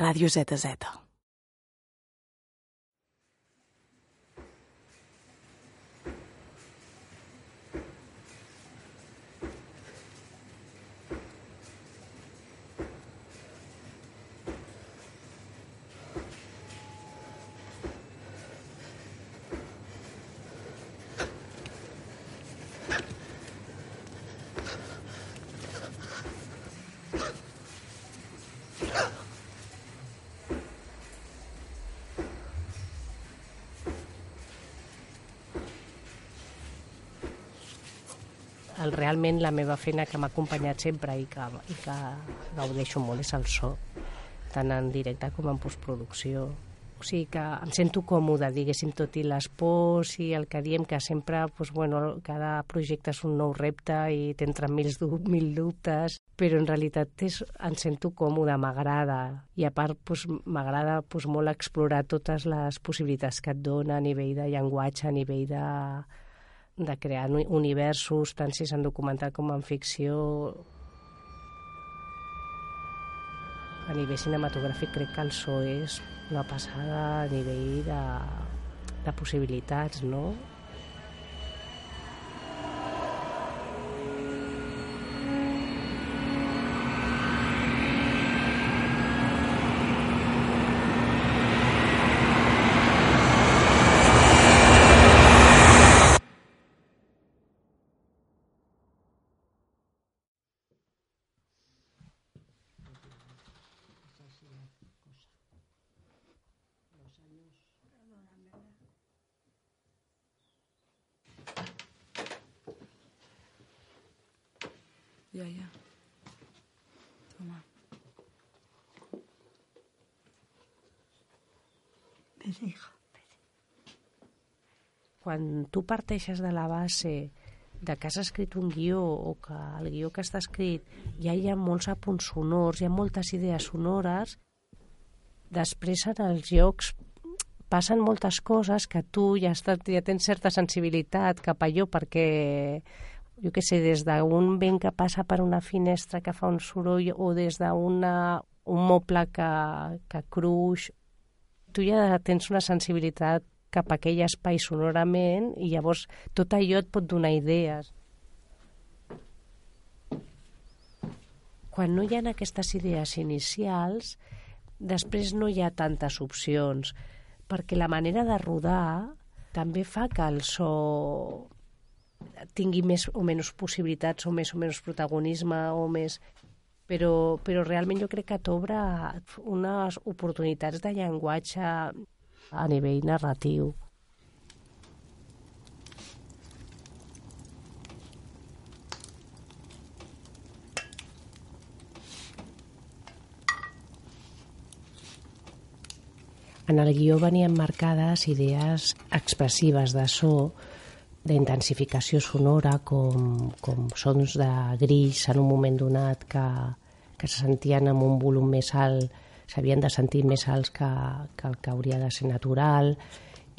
Ràdio ZZ. Realment la meva feina que m'ha acompanyat sempre i que, i que gaudeixo molt és el so, tant en directe com en postproducció. O sigui que em sento còmode, diguéssim, tot i les pors i el que diem, que sempre, doncs, bueno, cada projecte és un nou repte i t'entren mil, mil dubtes, però en realitat és, em sento còmode, m'agrada. I a part, doncs, m'agrada doncs, molt explorar totes les possibilitats que et dona a nivell de llenguatge, a nivell de, de crear universos, tant si és en documental com en ficció. A nivell cinematogràfic crec que el so és una passada a nivell de, de possibilitats, no? Ja, ja. Toma. Vés, hija. Quan tu parteixes de la base de que has escrit un guió o que el guió que està escrit ja hi ha molts apunts sonors, hi ha moltes idees sonores, després en els llocs passen moltes coses que tu ja, estàs, ja tens certa sensibilitat cap a allò perquè jo que sé, des d'un vent que passa per una finestra que fa un soroll o des d'un moble que, que cruix, tu ja tens una sensibilitat cap a aquell espai sonorament i llavors tot allò et pot donar idees. Quan no hi ha aquestes idees inicials, després no hi ha tantes opcions, perquè la manera de rodar també fa que el so tingui més o menys possibilitats o més o menys protagonisme o més però, però realment jo crec que t'obre unes oportunitats de llenguatge a nivell narratiu. En el guió venien marcades idees expressives de so d'intensificació sonora com, com sons de grills en un moment donat que, que se sentien amb un volum més alt, s'havien de sentir més alts que, que el que hauria de ser natural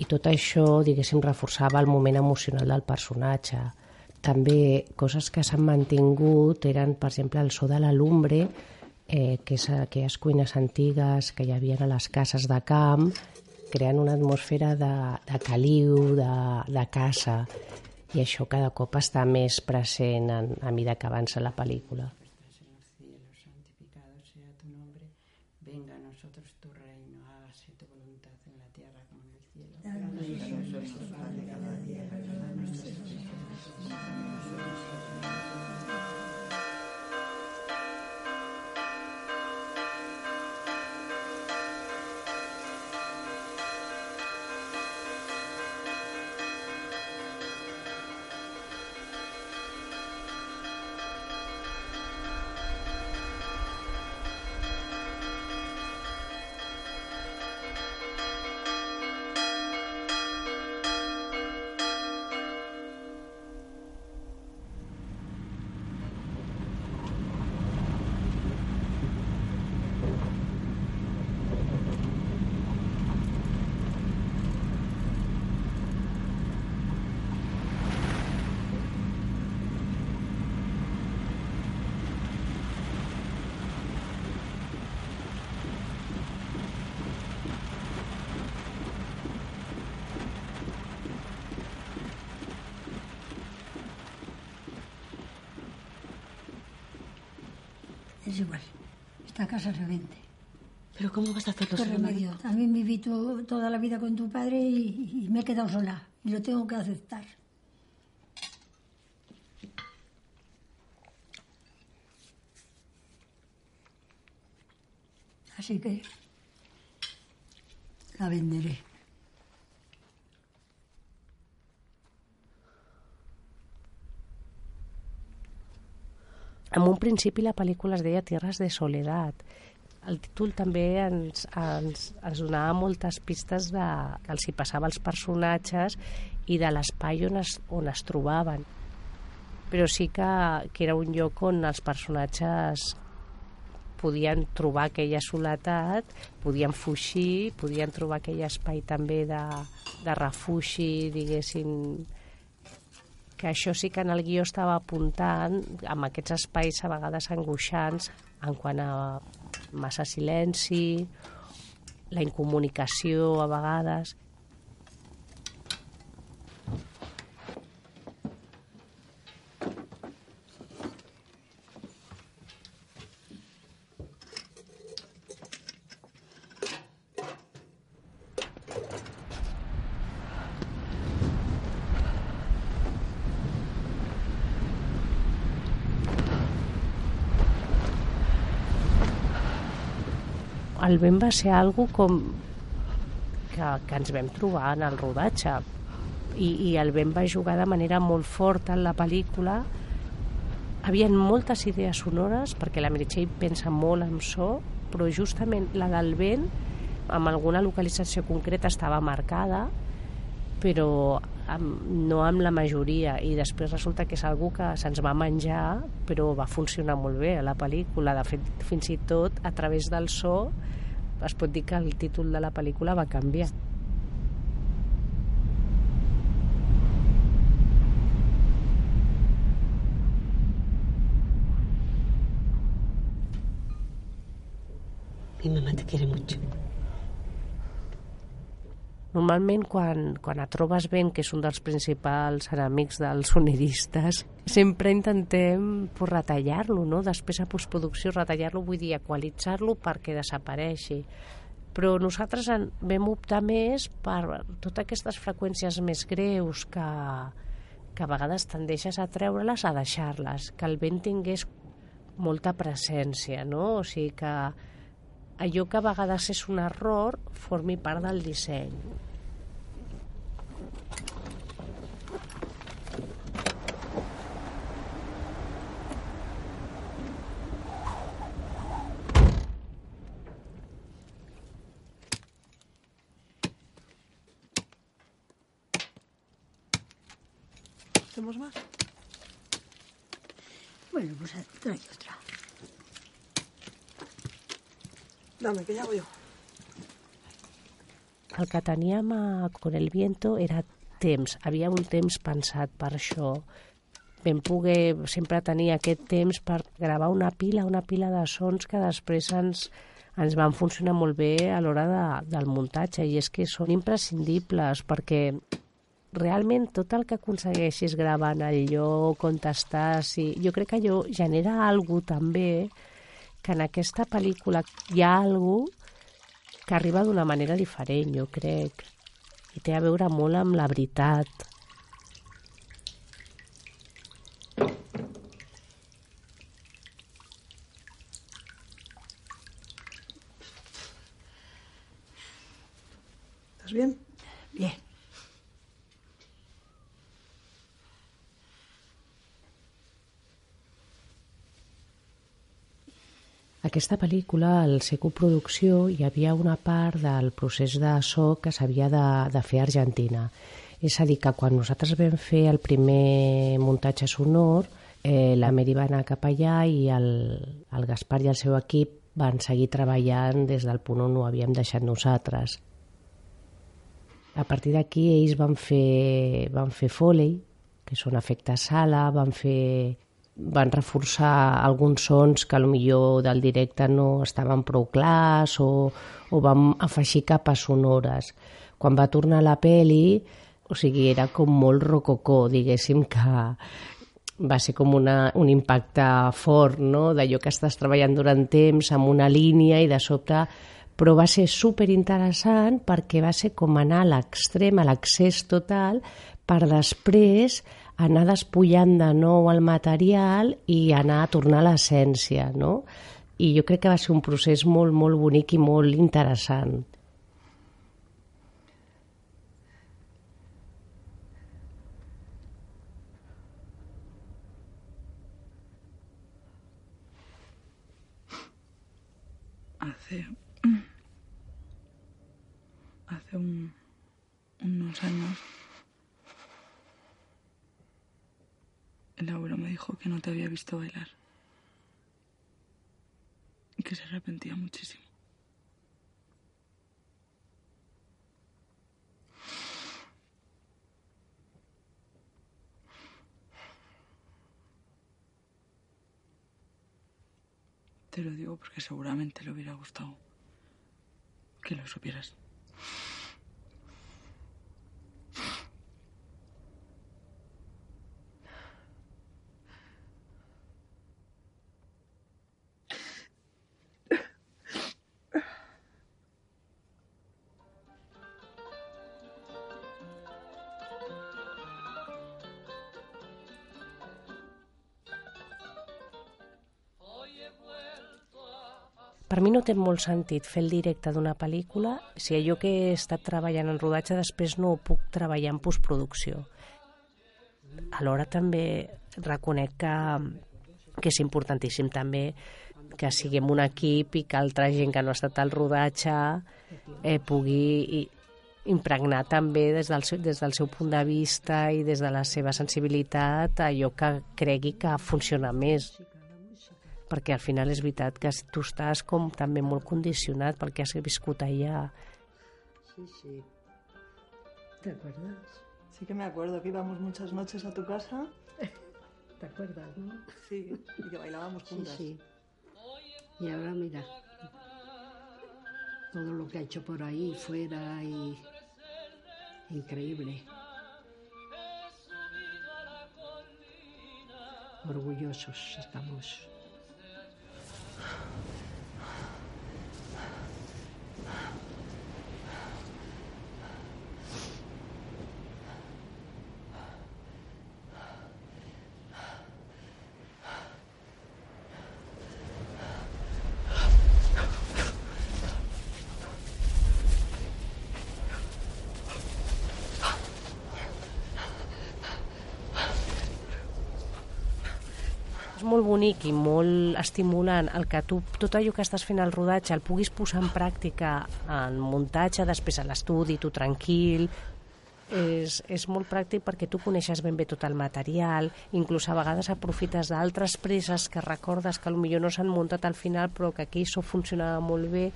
i tot això, diguéssim, reforçava el moment emocional del personatge. També coses que s'han mantingut eren, per exemple, el so de la lumbre, eh, que és aquelles cuines antigues que hi havia a les cases de camp, creant una atmosfera de, de caliu, de, de casa, i això cada cop està més present en, a mesura que avança la pel·lícula. Es igual. Esta casa se vende. ¿Pero cómo vas a hacerlo? ¿Qué remedio? También viví to- toda la vida con tu padre y, y me he quedado sola. Y lo tengo que aceptar. Así que la venderé. En un principi la pel·lícula es deia Tierras de Soledat. El títol també ens, ens, ens donava moltes pistes de, que els hi passava als personatges i de l'espai on, es, on es trobaven. Però sí que, que era un lloc on els personatges podien trobar aquella soledat, podien fugir, podien trobar aquell espai també de, de refugi, diguéssim, que això sí que en el guió estava apuntant amb aquests espais a vegades angoixants en quant a massa silenci, la incomunicació a vegades. El vent va ser algo com que, que ens vam trobar en el rodatge. I, i el vent va jugar de manera molt forta en la pel·lícula. Havien moltes idees sonores perquè la Meritxell pensa molt en so però justament la del vent amb alguna localització concreta estava marcada però amb, no amb la majoria. I després resulta que és algú que se'ns va menjar però va funcionar molt bé a la pel·lícula. De fet fins i tot a través del so es pot dir que el títol de la pel·lícula va canviar. Mi mamá te quiere mucho. Normalment, quan, quan et trobes vent, que és un dels principals enemics dels sonidistes, sempre intentem pues, retallar-lo, no? Després a postproducció retallar-lo, vull dir, equalitzar-lo perquè desapareixi. Però nosaltres en, vam optar més per totes aquestes freqüències més greus que, que a vegades tendeixes a treure-les, a deixar-les, que el vent tingués molta presència, no? O sigui que allò que a vegades és un error formi part del disseny. ¿Hacemos más? Bueno, pues trae Dame, que ya hago yo. El que teníem a Con el Viento era temps, havia un temps pensat per això. Vam poder sempre tenir aquest temps per gravar una pila, una pila de sons que després ens, ens van funcionar molt bé a l'hora de, del muntatge i és que són imprescindibles perquè realment tot el que aconsegueixis gravar en el lloc on estàs, i jo crec que allò genera algo també que en aquesta pel·lícula hi ha algo que arriba d'una manera diferent, jo crec. I té a veure molt amb la veritat. ¿Estás? Bien. Aquesta pel·lícula, al ser coproducció, hi havia una part del procés de so que s'havia de, de fer a Argentina. És a dir, que quan nosaltres vam fer el primer muntatge sonor, eh, la Meri va anar cap allà i el, el Gaspar i el seu equip van seguir treballant des del punt on ho havíem deixat nosaltres. A partir d'aquí ells van fer, van fer Foley, que són efectes sala, van fer van reforçar alguns sons que millor del directe no estaven prou clars o, o vam afegir capes sonores. Quan va tornar la peli, o sigui, era com molt rococó, diguéssim que va ser com una, un impacte fort, no?, d'allò que estàs treballant durant temps amb una línia i de sobte però va ser super interessant perquè va ser com anar a l'extrem, a l'accés total, per després anar despullant de nou el material i anar a tornar a l'essència, no? I jo crec que va ser un procés molt, molt bonic i molt interessant. hace hace un- unos años el abuelo me dijo que no te había visto bailar y que se arrepentía muchísimo. Te lo digo porque seguramente le hubiera gustado que lo supieras. Per mi no té molt sentit fer el directe d'una pel·lícula si allò que he estat treballant en rodatge després no ho puc treballar en postproducció. Alhora també reconec que, que és importantíssim també que siguem un equip i que altra gent que no ha estat al rodatge eh, pugui impregnar també des del, seu, des del seu punt de vista i des de la seva sensibilitat allò que cregui que funciona més perquè al final és veritat que tu estàs com també molt condicionat pel que has viscut allà. Sí, sí. ¿Te acuerdas? Sí que me acuerdo que íbamos muchas noches a tu casa. ¿Te acuerdas, no? Sí, y que bailábamos Sí, juntas. sí. Y ahora mira, todo lo que ha hecho por ahí, fuera y... Increíble. Orgullosos estamos. És molt bonic i molt estimulant el que tu, tot allò que estàs fent al rodatge el puguis posar en pràctica en muntatge, després a l'estudi, tu tranquil, és, és molt pràctic perquè tu coneixes ben bé tot el material, inclús a vegades aprofites d'altres preses que recordes que millor no s'han muntat al final però que aquí això funcionava molt bé.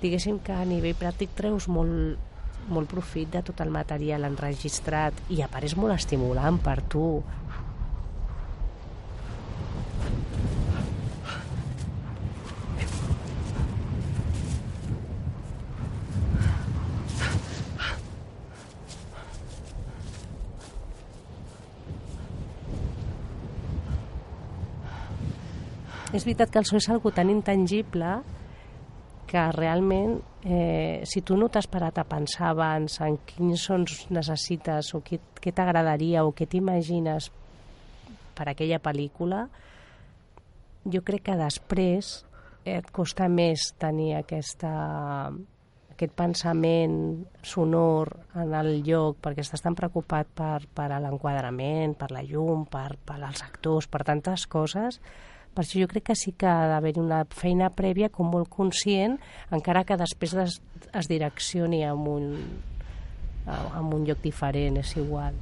Diguéssim que a nivell pràctic treus molt, molt profit de tot el material enregistrat i a part és molt estimulant per tu és veritat que el so és algo tan intangible que realment, eh, si tu no t'has parat a pensar abans en quins sons necessites o què, què t'agradaria o què t'imagines per aquella pel·lícula, jo crec que després et costa més tenir aquesta, aquest pensament sonor en el lloc perquè estàs tan preocupat per, per l'enquadrament, per la llum, per, per als actors, per tantes coses, per això jo crec que sí que ha d'haver una feina prèvia com molt conscient, encara que després es, es direccioni en un, en un lloc diferent, és igual.